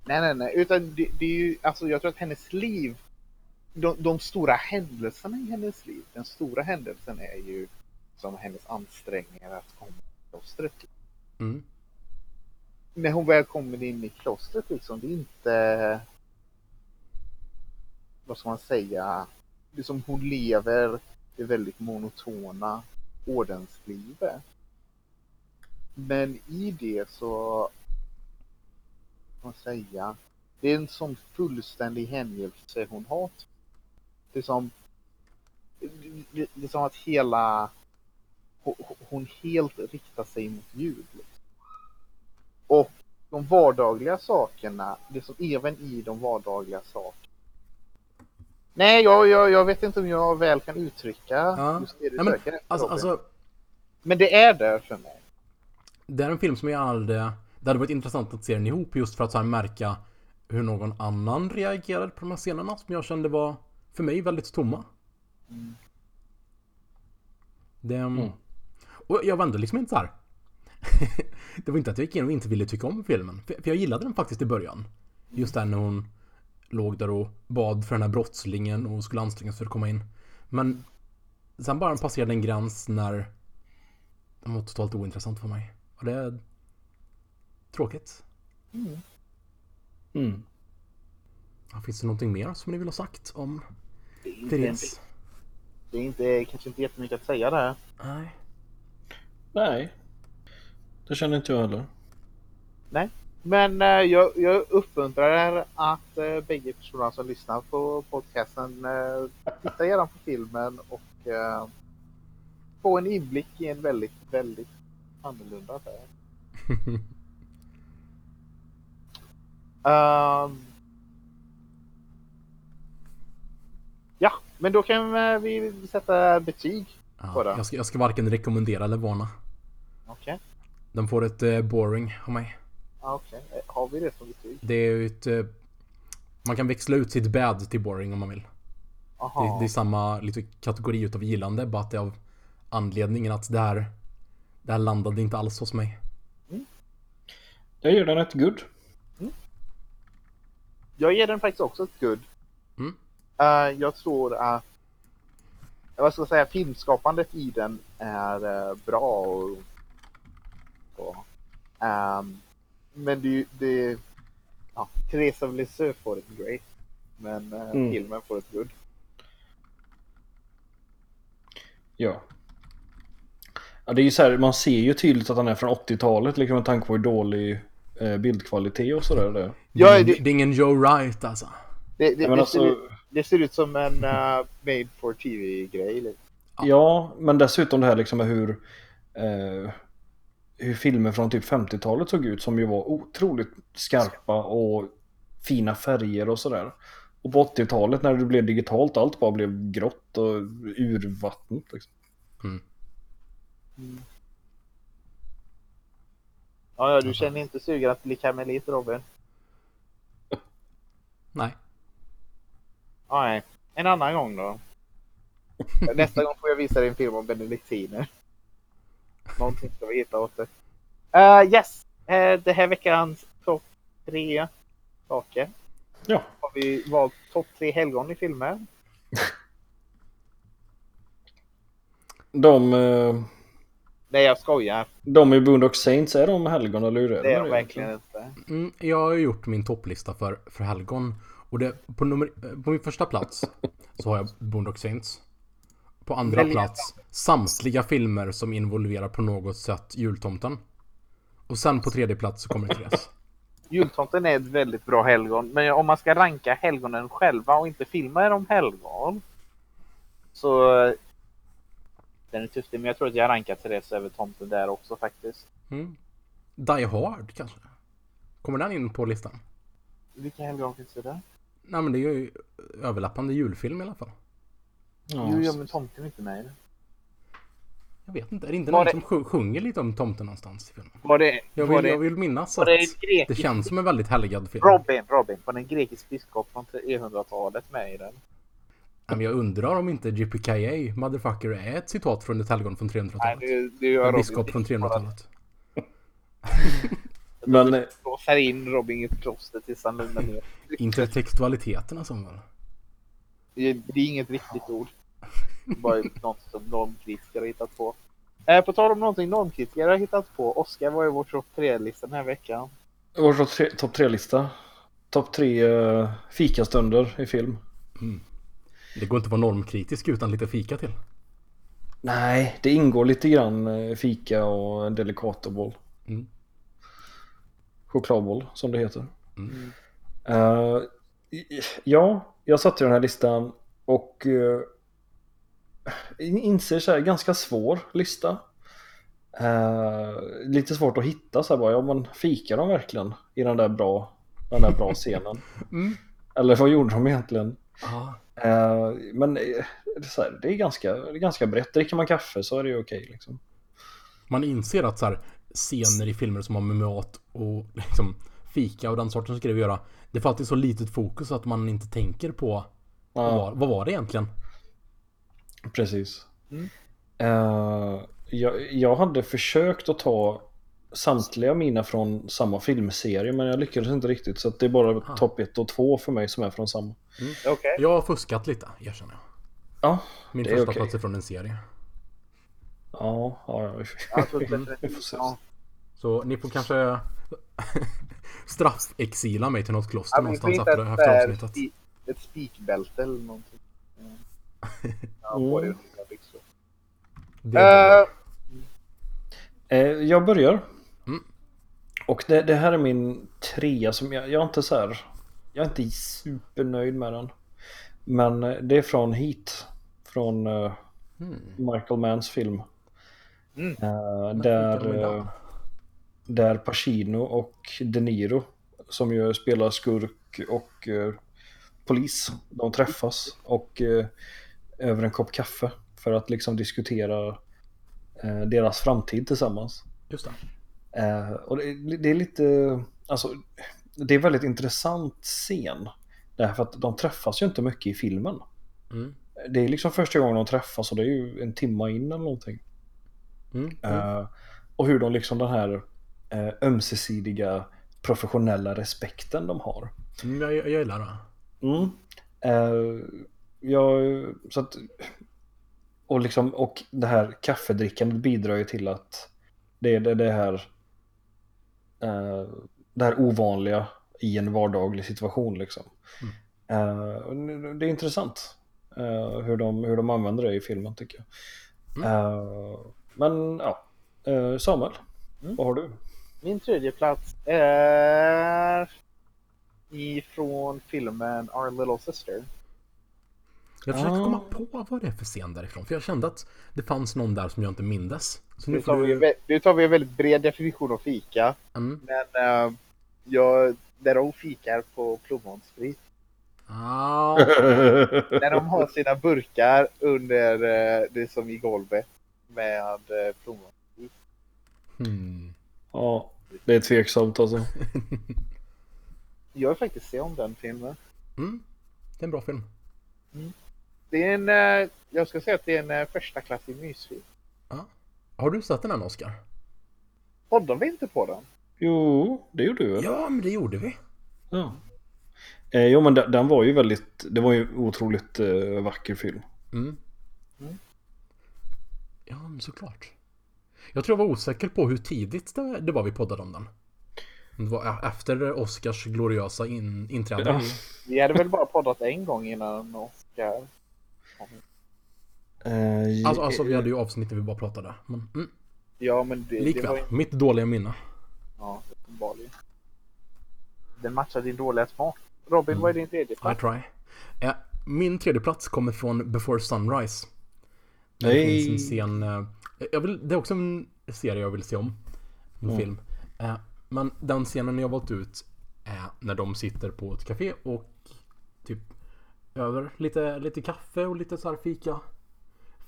Nej, nej, nej. Utan det, det är ju, alltså jag tror att hennes liv, de, de stora händelserna i hennes liv, den stora händelsen är ju som hennes ansträngningar att komma till klostret. Mm. När hon väl kommer in i klostret liksom, det är inte... Vad ska man säga? Det är som hon lever det väldigt monotona ordenslivet. Men i det så, vad man säga, det är en sån fullständig hängivelse hon har. Det är som, det är som att hela, hon- helt riktar sig mot Gud. Liksom. Och de vardagliga sakerna, det som även i de vardagliga sakerna. Nej, jag, jag, jag vet inte om jag väl kan uttrycka Ja. just det du men, söker. Alltså, alltså Men det är där för mig. Det är en film som jag aldrig... Det hade varit intressant att se den ihop just för att så här märka hur någon annan reagerade på de här scenerna som jag kände var för mig väldigt tomma. Mm. Det... Mm. Och jag vände liksom inte så här. (laughs) det var inte att jag gick in och inte ville tycka om filmen. För jag gillade den faktiskt i början. Just där när hon låg där och bad för den här brottslingen och skulle anstränga sig för att komma in. Men sen bara passerade en gräns när den var totalt ointressant för mig. Och det är tråkigt. Mm. Mm. Ja, Finns det någonting mer som ni vill ha sagt om Det är inte, Therese? det är inte, kanske inte jättemycket att säga där. Nej. Nej. Det känner inte jag heller. Men eh, jag, jag uppmuntrar att eh, bägge personerna som lyssnar på podcasten eh, tittar gärna på filmen och eh, få en inblick i en väldigt, väldigt annorlunda värld. (laughs) Ehm. ja, men då kan eh, vi sätta betyg. Ja, Bara. jag, ska, jag ska varken rekommendera eller varna. Okej, Den får ett eh, boring av mig. Ja, okej. Eh, Har vi det som betyg? Det är ju ett... Eh, man kan växla ut sitt bad till boring om man vill. Det, Aha. det är samma lite kategori utav gillande, bara att det är av anledningen att det här... Det här landade inte alls hos mig. Jag ger den ett good. Jag ger den faktiskt också ett good. Mm. Eh, jag tror att vad ska jag säga, filmskapandet i den är eh, bra. Och, och, ehm, men det, det ja, Therese of Lisieux får ett great. Men eh, Mm. filmen får ett good. Ja. Ja, det är ju så här, man ser ju tydligt att han är från 80-talet liksom med tanke på hur dålig eh, bildkvalitet och sådär det är. Ja, det, det- är ingen Joe Wright alltså. Det, det, Ja, det, ser, alltså, ut, det ser ut som en uh, made for TV-grej. liksom. ja, men dessutom det här liksom med hur eh, hur filmer från typ 50-talet såg ut som ju var otroligt skarpa och fina färger och sådär. Och på 80-talet när det blev digitalt allt bara blev grått och urvattnat liksom. Ja, ja, du känner inte sugen att bli karmelit Robin? (laughs) Nej. Ja, nej. En annan gång då. (laughs) Nästa gång får jag visa dig en film om benediktiner. Någonting ska vi hitta åt det. Uh, yes! Uh, det här veckans topp tre saker. Ja, Har vi valt topp tre helgon i filmer. (laughs) De, eh, Nej, jag skojar. de i Boondock Saints, är de helgon eller hur är Det är med de verkligen inte. Mm, jag har gjort min topplista för, för helgon. Och det, på, nummer, på min första plats så har jag Boondock Saints. På andra plats samtliga filmer som involverar på något sätt jultomten. Och sen på tredje plats så kommer Therese. (laughs) Jultomten är ett väldigt bra helgon. Men om man ska ranka helgonen själva och inte filma om helgon. Så... eh, Den är tuff, men jag tror att jag rankar Therese över tomten där också faktiskt. Mm. Die Hard kanske? Kommer den in på listan? Vilka helgon finns det där? Nej men det är ju överlappande julfilm i alla fall. Ja, Jo, ja, men tomten är inte med i det. Jag vet inte, är det inte Var någon det- som sj- sjunger lite om tomten någonstans i filmen? Var det... Jag var vill, det, jag vill minnas var att det en det grekisk... känns som en väldigt helgad film. Robin, Robin. Var det en grekisk biskop från 300-talet med i den? Nej, Men jag undrar om inte JPKA, motherfucker, är ett citat från ett helgon från Nej, 300-talet. det, det gör En biskop från 300-talet. (laughs) Men eh, Blåser in Robin i ett kloster tills han lugnar ner. (laughs) Intertextualiteten som väl? Det det är inget riktigt ord. Bara något som normkritiker har hittat på. Eh, på tal om någonting normkritiker har hittat på. Oskar, vad är vår topp 3-lista den här veckan? vår topp tre- topp tre-lista. Topp tre uh, fikastunder i film. Det går inte att vara normkritisk utan lite fika till. Nej, det ingår lite grann eh, fika och en delicatoboll. Mm. Chokladboll som det heter. Mm. Eh, ja, jag satte den här listan och uh, inser så här, ganska svår lista. Eh, lite svårt att hitta så här bara, ja men fikar de verkligen i den där bra, den där bra (laughs) scenen? Mm. Eller vad gjorde de egentligen? Ja. Eh, men eh, det är, så här, det är ganska, det är ganska brett. Dricker man kaffe så är det ju okej liksom. Man inser att så här, scener i filmer som har med mat och liksom fika och den sortens grejer att göra. Det får alltid så litet fokus att man inte tänker på vad, Ja, var, vad var det egentligen? Precis. Mm. Eh, jag, jag hade försökt att ta samtliga mina från samma filmserie men jag lyckades inte riktigt så att det är bara Ah. topp 1 och 2 för mig som är från samma. Okej. Jag har fuskat lite, erkänner jag. Ja, Min Det är första okej. plats är från en serie. ja, ja, ja. Alltså, vi får definitivt. (laughs) se. Så ni får kanske (laughs) straffexila mig till något kloster Ja, någonstans efter, efter avsnittet. ett spikbälte eller någonting. Mm. Mm. det är Eh, Eh, jag börjar. Mm. Och det, det här är min trea som jag, jag är inte så här. Jag är inte supernöjd med den. Men eh, det är från Heat. Från eh, Mm. Michael Manns film. Mm. Jag där, den. där Pacino och De Niro som ju spelar skurk och polis. De träffas och över en kopp kaffe för att liksom diskutera eh, deras framtid tillsammans. Just det. Eh, och det, det är lite, alltså, det är väldigt intressant scen. Därför att de träffas ju inte mycket i filmen. Mm. Det är liksom första gången de träffas och det är ju en timma in eller någonting. Mm. Mm. Eh, och hur de liksom den här eh, ömsesidiga professionella respekten de har. Mm, jag, jag gillar det. Mm. Jag, så att, och, liksom, och det här kaffedrickandet bidrar ju till att det är det, det här eh, det här ovanliga i en vardaglig situation liksom. Eh, det är intressant eh, hur, de, hur de använder det i filmen tycker jag. Eh, men ja, eh, Samuel, Mm. vad har du? Min tredje plats är ifrån filmen Our Little Sister. Jag försökte Ah. komma på vad det är för scen därifrån. För jag kände att det fanns någon där som jag inte mindes. Så nu Nu tar, vi, du... nu tar vi en väldigt bred definition av fika. Mm. Men uh, jag, där de fikar på plommonsprit. Ah, (laughs) När de har sina burkar under eh, det som i golvet med uh, plommonsprit. hmm. ja, det är tveksamt alltså. Jag vill faktiskt se om den filmen. mm. Det är en bra film. Det är en, eh, jag ska säga att det är en uh, första klassig mysfilm. Ja. Har du sett den än Oscar? Poddar vi inte på den? Jo, det gjorde du väl? Ja, men det gjorde vi. Ja. Eh, jo men den, den var ju väldigt, det var ju en otroligt eh, vacker film. Mm. Mm. Ja, men såklart. Jag tror jag var osäker på hur tidigt det, det var vi poddade om den. Det var efter Oscars gloriösa in, inträde. Ja. i- Vi hade väl bara poddat en gång innan Oscar. Eh, Alltså, alltså vi hade ju avsnitt där vi bara pratade. Men, mm, Ja, men det, det likväl, var ju... mitt dåliga minne. Ja, uppenbarligen. Den matchar din dåliga smak. Robin, vad är din tredje I plats? try. Eh, min tredje plats kommer från Before Sunrise. Det Nej. finns en scen... eh, Jag vill, det är också en serie jag vill se om. En Mm. film. Eh, men den scenen jag valt ut är när de sitter på ett café och typ över lite, lite kaffe och lite så här fika.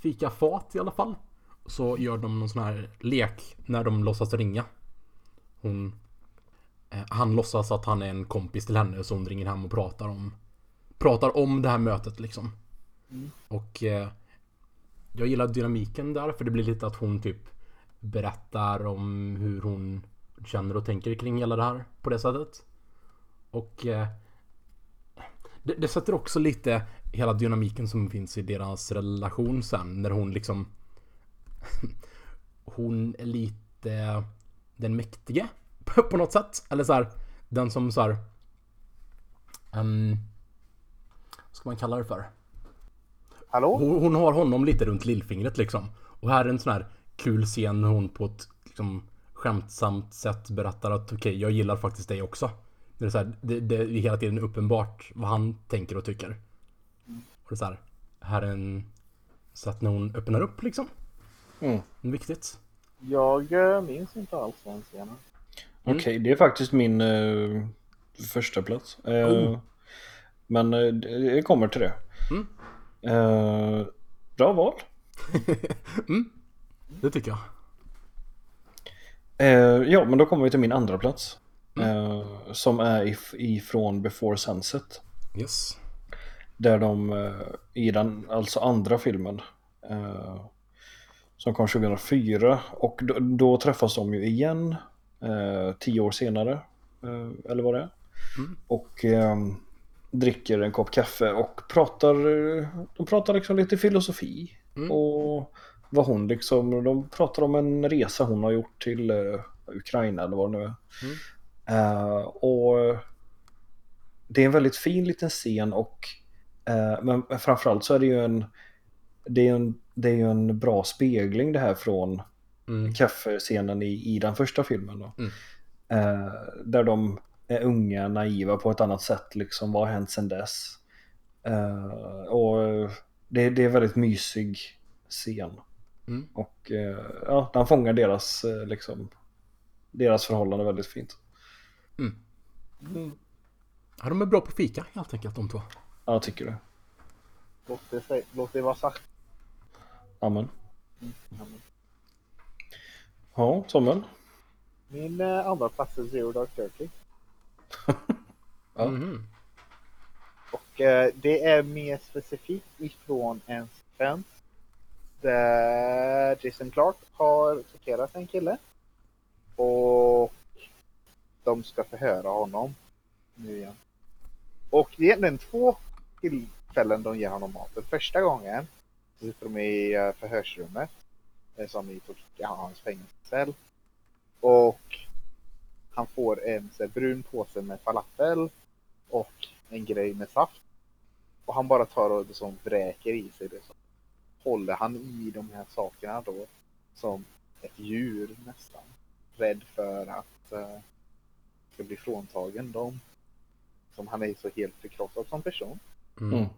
Fikafat i alla fall. Så gör de någon sån här lek när de låtsas ringa. Hon... Eh, han låtsas att han är en kompis till henne så hon ringer hem och pratar om... Pratar om det här mötet liksom. Och eh, jag gillar dynamiken där för det blir lite att hon typ berättar om hur hon känner och tänker kring hela det här på det sättet. Och eh, det, det sätter också lite hela dynamiken som finns i deras relation sen när hon liksom (laughs) Hon är lite den mäktige på något sätt. Eller så här, den som så här. Um, vad ska man kalla det för? Hallå? Hon, hon har honom lite runt lillfingret liksom. Och här är en sån här kul scen när hon på ett liksom, skämtsamt sätt berättar att okej, jag gillar faktiskt dig också. Det är, så här, det, det är hela tiden uppenbart vad han tänker och tycker. Och det är så här, här är en sätt när hon öppnar upp liksom. Mm. Viktigt. Jag eh, minns inte alls den scenen. Okej, det är faktiskt min eh, första plats. Eh, Oh. Men eh, det kommer till det. Mm. Eh, bra val. (laughs) Det tycker jag. Eh, ja, men då kommer vi till min andra plats. Eh, som är if- ifrån Before Sunset. Yes. Där de eh, i den, alltså andra filmen. Eh, som kom 2004. Och då, då träffas de ju igen. Tio år senare. Eller vad det är. Och eh, dricker en kopp kaffe och pratar. De pratar liksom lite filosofi. Och vad hon liksom. De pratar om en resa hon har gjort till Ukraina eller vad det nu är. Eh, och det är en väldigt fin liten scen och eh, men framförallt så är det ju en det är en, det är ju en bra spegling det här från Mm. kaffescenen i, i den första filmen. Då. Mm. Eh, där de är unga, naiva på ett annat sätt. Liksom, vad har hänt sedan dess? Och det, det är en väldigt mysig scen. Mm. Och ja, den fångar deras, liksom, deras förhållande väldigt fint. Ja, de är bra på fika helt enkelt de två. Ja, jag tycker det. Låt det, låt det vara sagt. Amen. Amen. Ja, Samuel. Min eh, andra plats är Zero Dark Thirty. (laughs) Ja. Mhm. Och eh, det är mer specifikt ifrån en sekvens där Jason Clark har torterat en kille. Och de ska förhöra honom nu igen. Och det är egentligen två tillfällen de ger honom mat. Den första gången så sitter de i eh, förhörsrummet eh, som i ja, hans fängelsecell. Och han får en så här, brun påse med falafel och en grej med saft. Och han bara tar och liksom vräker i sig det. Så håller han i de här sakerna då som ett djur nästan. Rädd för att uh, ska bli fråntagen dem. Som han är så helt förkrossad som person. Mm. Mm.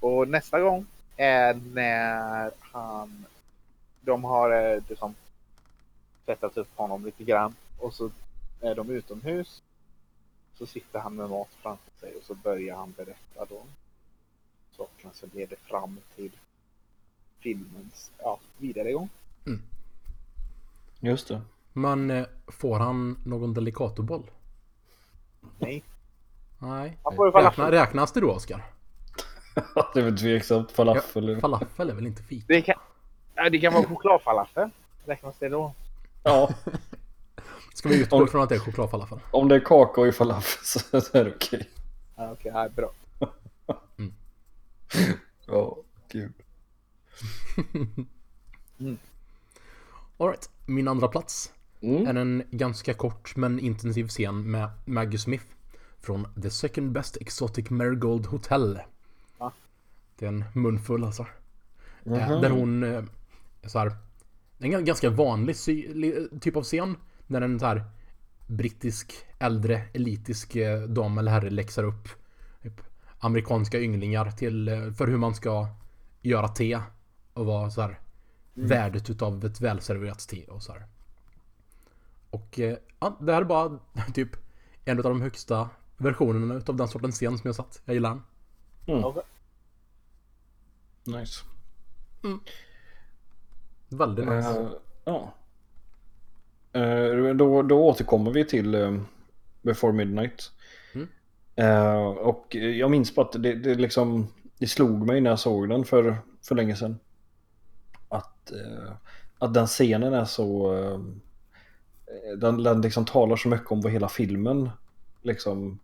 Och nästa gång är när han... De har eh, liksom tvättat upp honom lite grann. Och så är de utomhus. Så sitter han med mat framför sig och så börjar han berätta då. Sakerna som leder fram till filmens ja, vidare gång. Just det. Men eh, får han någon Delicatoboll? Nej, Nej. Räkna, räknas det då Oskar? det är väl tveksamt. Falafel. Falafel är väl inte fika? Det kan, ja, det kan vara chokladfalafel. Räknas det då? Ja, (laughs) Ska vi utgå från att det är chokladfalafel? om det är kakao i falafel (laughs) så är det okej. Ja, Okej, ja, bra. (laughs) Ja, gud. Alright, min andra plats Mm. är en ganska kort men intensiv scen med Maggie Smith från The Second Best Exotic Marigold Hotel. Va? Det är en munfull alltså. Eh, Mhm. Där hon, eh, så här, en gan- ganska vanlig typ av scen. När en så här brittisk, äldre, elitisk eh, dam eller herre läxar upp typ, amerikanska ynglingar till, för hur man ska göra te. Och vara så här värdet utav ett välserverat te och så här. Och eh, ja, det här är bara (laughs) typ en av de högsta versionerna utav den sortens scen som jag satt. Jag gillar den. Okej. Nice. Väldigt nice. Eh, ja. Eh, då, då återkommer vi till eh, Before Midnight. Mm. Eh, och jag minns på att det, det liksom det slog mig när jag såg den för, för länge sedan. Att, att den scenen är så... Eh, den, den liksom talar så mycket om vad hela filmen liksom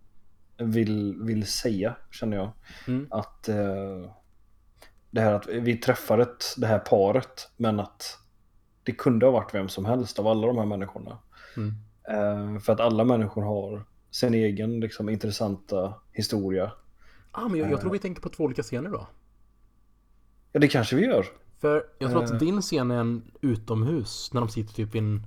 vill, vill säga, känner jag. Mm. Att eh, det här att vi träffar ett, det här paret, men att det kunde ha varit vem som helst av alla de här människorna. Mm. Eh, för att alla människor har sin egen liksom, intressanta historia. Ah, men jag, jag tror vi tänker på två olika scener då. Ja, det kanske vi gör. För jag tror Eh. att din scen är en utomhus när de sitter typ vid en,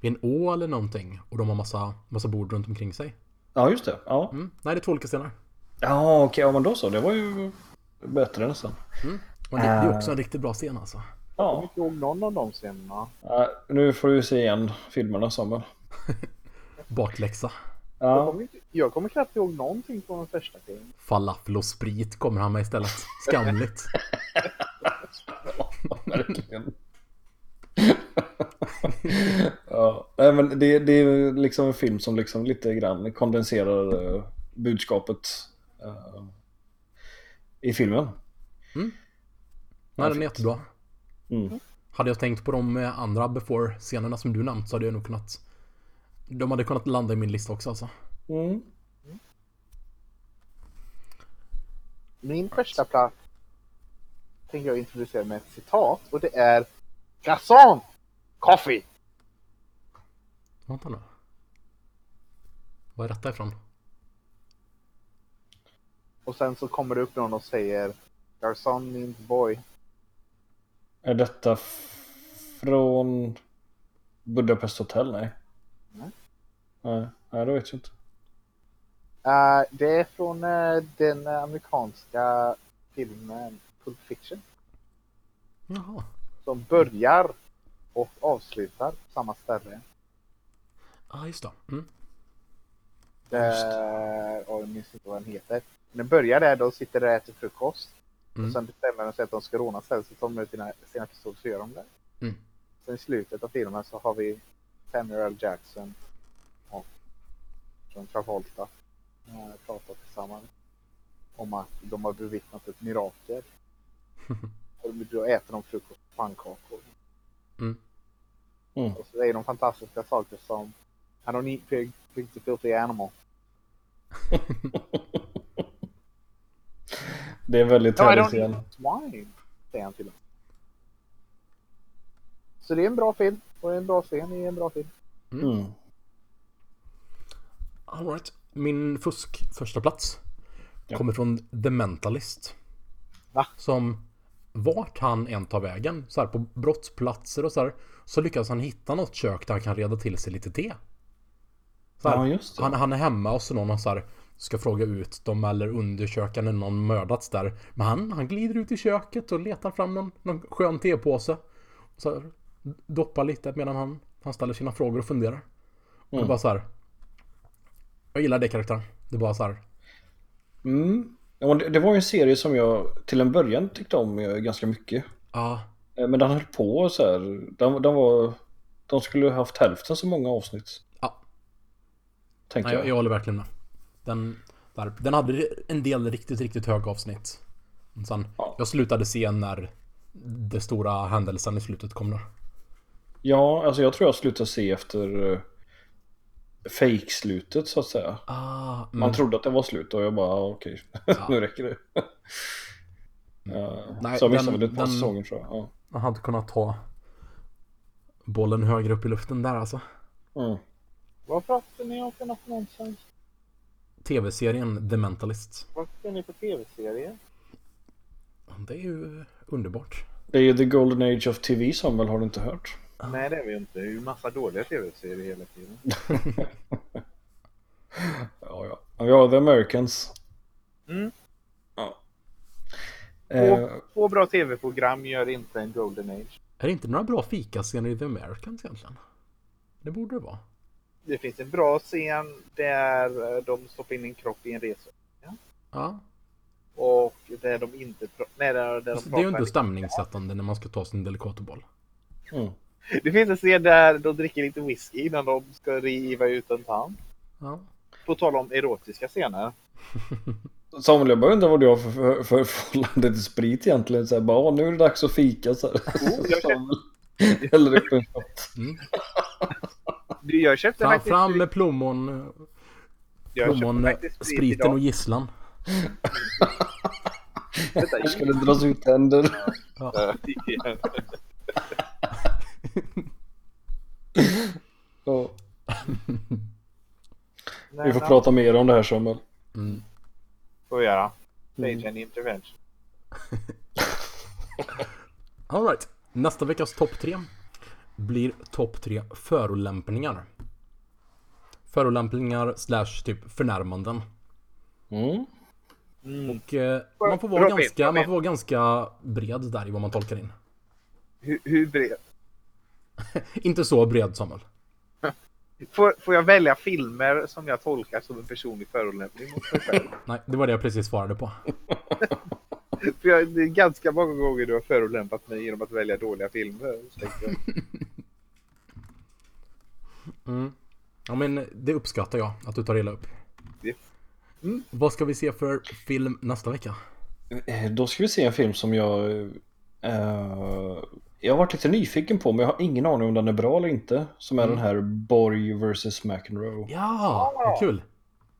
vid en å eller någonting och de har massa, massa bord runt omkring sig. Ja, just det. Ja, Mm. Nej, det är två olika scener. ja okej, ja, men då så. Det var ju bättre nästan. Men det, det är Eh. också en riktigt bra scen alltså. Jag kommer Ja, inte ihåg någon av de scenerna. eh, nu får du se igen filmerna Samuel. (laughs) Bakläxa. Jag Ja, kommer, inte, jag kommer knappt ihåg någonting från den första filmen. Falafel och sprit kommer han med istället. Skamligt. (laughs) (laughs) ja, nej, men det, det är liksom en film som liksom lite grann kondenserar eh, budskapet eh, i filmen. Nej, Ja, den är jättebra. Mm. Hade jag tänkt på de eh, andra before-scenerna som du nämnt så hade jag nog kunnat... De hade kunnat landa i min lista också alltså. Mm. Min första plats tänker jag introducera med ett citat och det är Garçon! Coffee! Vänta nu. Vad är detta ifrån? Och sen så kommer det upp någon och säger Garçon means boy. Är detta från Budapest Hotel? Nej. Nej. Nej, nej det vet jag inte. Eh, det är från eh, den amerikanska filmen Pulp Fiction. Jaha. Som börjar och avslutar på samma ställe. Ja, ah, just det. Mm. Där, och jag minns inte vad den heter. Men den börjar där, de sitter där och äter frukost. Mm. Och sen bestämmer de sig att de ska råna stället så tar de ut sina, sina pistoler så gör de det. Mm. Sen i slutet av filmen så har vi Samuel L. Jackson och John Travolta eh, pratar tillsammans om att de har bevittnat ett mirakel. (laughs) och då äter de frukost och pannkakor. Mm. Mm. Och så säger de fantastiska saker som I don't eat pig, pig's a filthy animal. (laughs) Det är en väldigt No, I härlig don't scen. eat swine, säger han till dem. Så det är en bra film och en bra scen i en bra film. Mm. Alright. Min fusk första plats Ja. kommer från The Mentalist. Va? Som vart han än tar vägen, så här på brottsplatser och så här, så lyckas han hitta något kök där han kan reda till sig lite te. Så här, Ja, just det. han, han är hemma och så någon så här, ska fråga ut dem eller undersöka när någon mördats där. Men han, han glider ut i köket och letar fram någon, någon skön tepåse. Och så här, doppar lite medan han, han ställer sina frågor och funderar. Och Mm. bara så här. Jag gillar det karaktären. Det är bara så här. Mm. Ja, det, var ju en serie som jag till en början tyckte om eh, ganska mycket. Ja, Eh, Men den höll på så här. Den, den var... De skulle ha haft hälften så många avsnitt. Ja. Tänker jag, jag. jag håller verkligen med. Den, där, den hade en del riktigt, riktigt höga avsnitt. Sen, Ja. jag slutade se när det stora händelsen i slutet kom där. Ja, alltså jag tror jag slutade se efter uh, fake-slutet så att säga. Ah, Man mm. trodde att det var slut och jag bara ah, okej, (laughs) Ja. nu räcker det. Ja, Nej, så jag missade väl ett par den- säsonger tror jag. Ja. Man hade kunnat ha bollen högre upp i luften där alltså. Mm. Vad pratar ni om för något nonsens? Tv-serien The Mentalist. Vad ser ni på tv-serier? Det är ju underbart. Det är ju the golden age of TV Samuel, har du inte hört? Nej det är vi inte. Det är ju massa dåliga tv-serier hela tiden. Ja, (laughs) ja. Ja, Vi har The Americans. Mm. Ja. Två, Eh, två bra tv-program gör inte en golden age. Är det inte några bra fikascener i The Americans egentligen? Det borde det vara. Det finns en bra scen där eh, de stoppar in en kropp i en resa. Ja. Och där de inte nej, där, där de Alltså, det är ju inte stämningssättande när man ska ta sin delikatoboll. mm. Det finns en scen där de dricker lite whisky innan de ska riva ut en tand. Ja. På tal om erotiska scener. (laughs) Samuel, jag bara undrar vad du har för, för, för förhållande till sprit egentligen. Så här, bara, "Åh, nu är det dags att fika. Så här. Oh, jag (laughs) Samuel häller upp en shot. du, jag köpte Fram, faktiskt fram med plommon, köpte plommon sprit spriten idag. och gisslan. (laughs) Ska det dras ut tänder. Ja. Ja. Vi får prata mer om det här Samuel. Mm. Får vi göra. Mm. Stage and intervention. (laughs) Alright. Nästa veckas topp tre blir topp tre förolämpningar. Förolämpningar slash typ förnärmanden. Mm. Mm. Och eh, man, får vara Robin, ganska, man får vara ganska bred där i vad man tolkar in. Hur, hur bred? (laughs) Inte så bred Samuel. Får, får jag välja filmer som jag tolkar som en personlig förolämpning mot mig själv? (laughs) Nej, det var det jag precis svarade på. (laughs) För jag, det är ganska många gånger du har förolämpat mig genom att välja dåliga filmer. Mm. Ja men det uppskattar jag att du tar illa upp. Yes. Mm. Vad ska vi se för film nästa vecka? Eh, Då ska vi se en film som jag... eh, jag har varit lite nyfiken på men jag har ingen aning om den är bra eller inte. Som är Mm. den här Borg vs McEnroe. Ja, vad kul!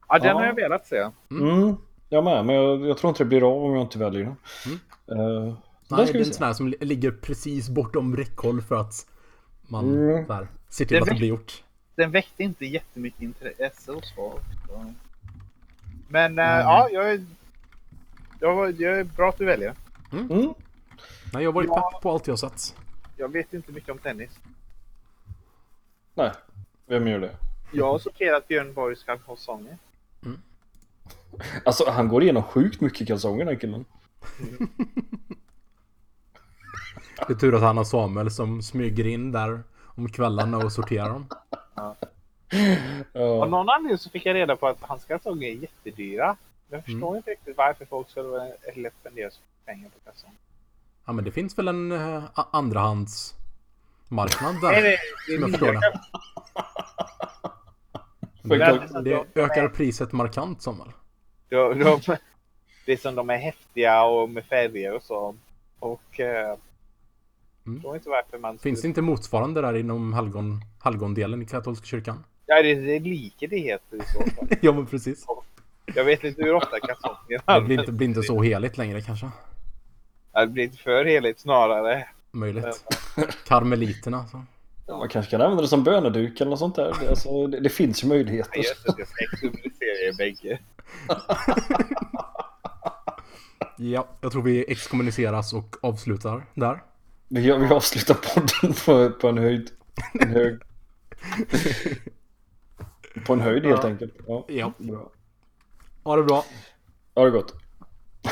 Ja, den Ja. har jag velat se. Mm. Jag med, men jag, jag tror inte det blir av om jag inte väljer den. Mm. Eh, Nej, den det är en sån här som li- ligger precis bortom räckhåll för att man Mm. här, ser till Det att det blir gjort. Den väckte inte jättemycket intresse hos folk. så. Men Mm. ja, jag är, jag, jag är bra att du väljer. Mm. Nej, jag har varit Ja. pepp på allt jag har sett. Jag vet inte mycket om tennis. Nej, vem gör det? Jag har sorterat att Björn Borg ska ha sånger. (laughs) Alltså han går igenom sjukt mycket kalsonger den killen. (laughs) Det är tur att han har Samuel som smyger in där om kvällarna och sorterar dem. Av Ja. någon anledning så fick jag reda på att hans kalsonger är jättedyra. Jag förstår Mm. inte riktigt varför folk ska lätt spendera så mycket pengar på kalsonger. Ja men det finns väl en uh, andrahandsmarknad Nej, där. nej, det är Som jag förstår det. Det de- ökar priset markant Samuel. De, de, det är som de är häftiga och med färger och så. Och eh, jag förstår inte varför man... Finns det inte motsvarande där inom helgon, helgondelen i katolska kyrkan? Ja, det, det är like det heter i så fall. (laughs) ja men precis. Jag vet inte hur ofta kalsonger Det blir inte, blir inte så heligt längre kanske. Ja, Det blir inte för heligt snarare. Möjligt. (laughs) Karmeliterna. Så. Man kanske kan använda det som böneduk eller något sånt där. Det, alltså, det, det finns ju möjligheter. Jag just det, jag ska exkommunicera er bägge. (laughs) Ja, jag tror vi exkommuniceras och avslutar där. Vi, vi avslutar podden på, på en höjd. En hög. På en höjd helt Ja. enkelt. Ja, Ja. bra. Ha det bra. Ha det gott. Ja.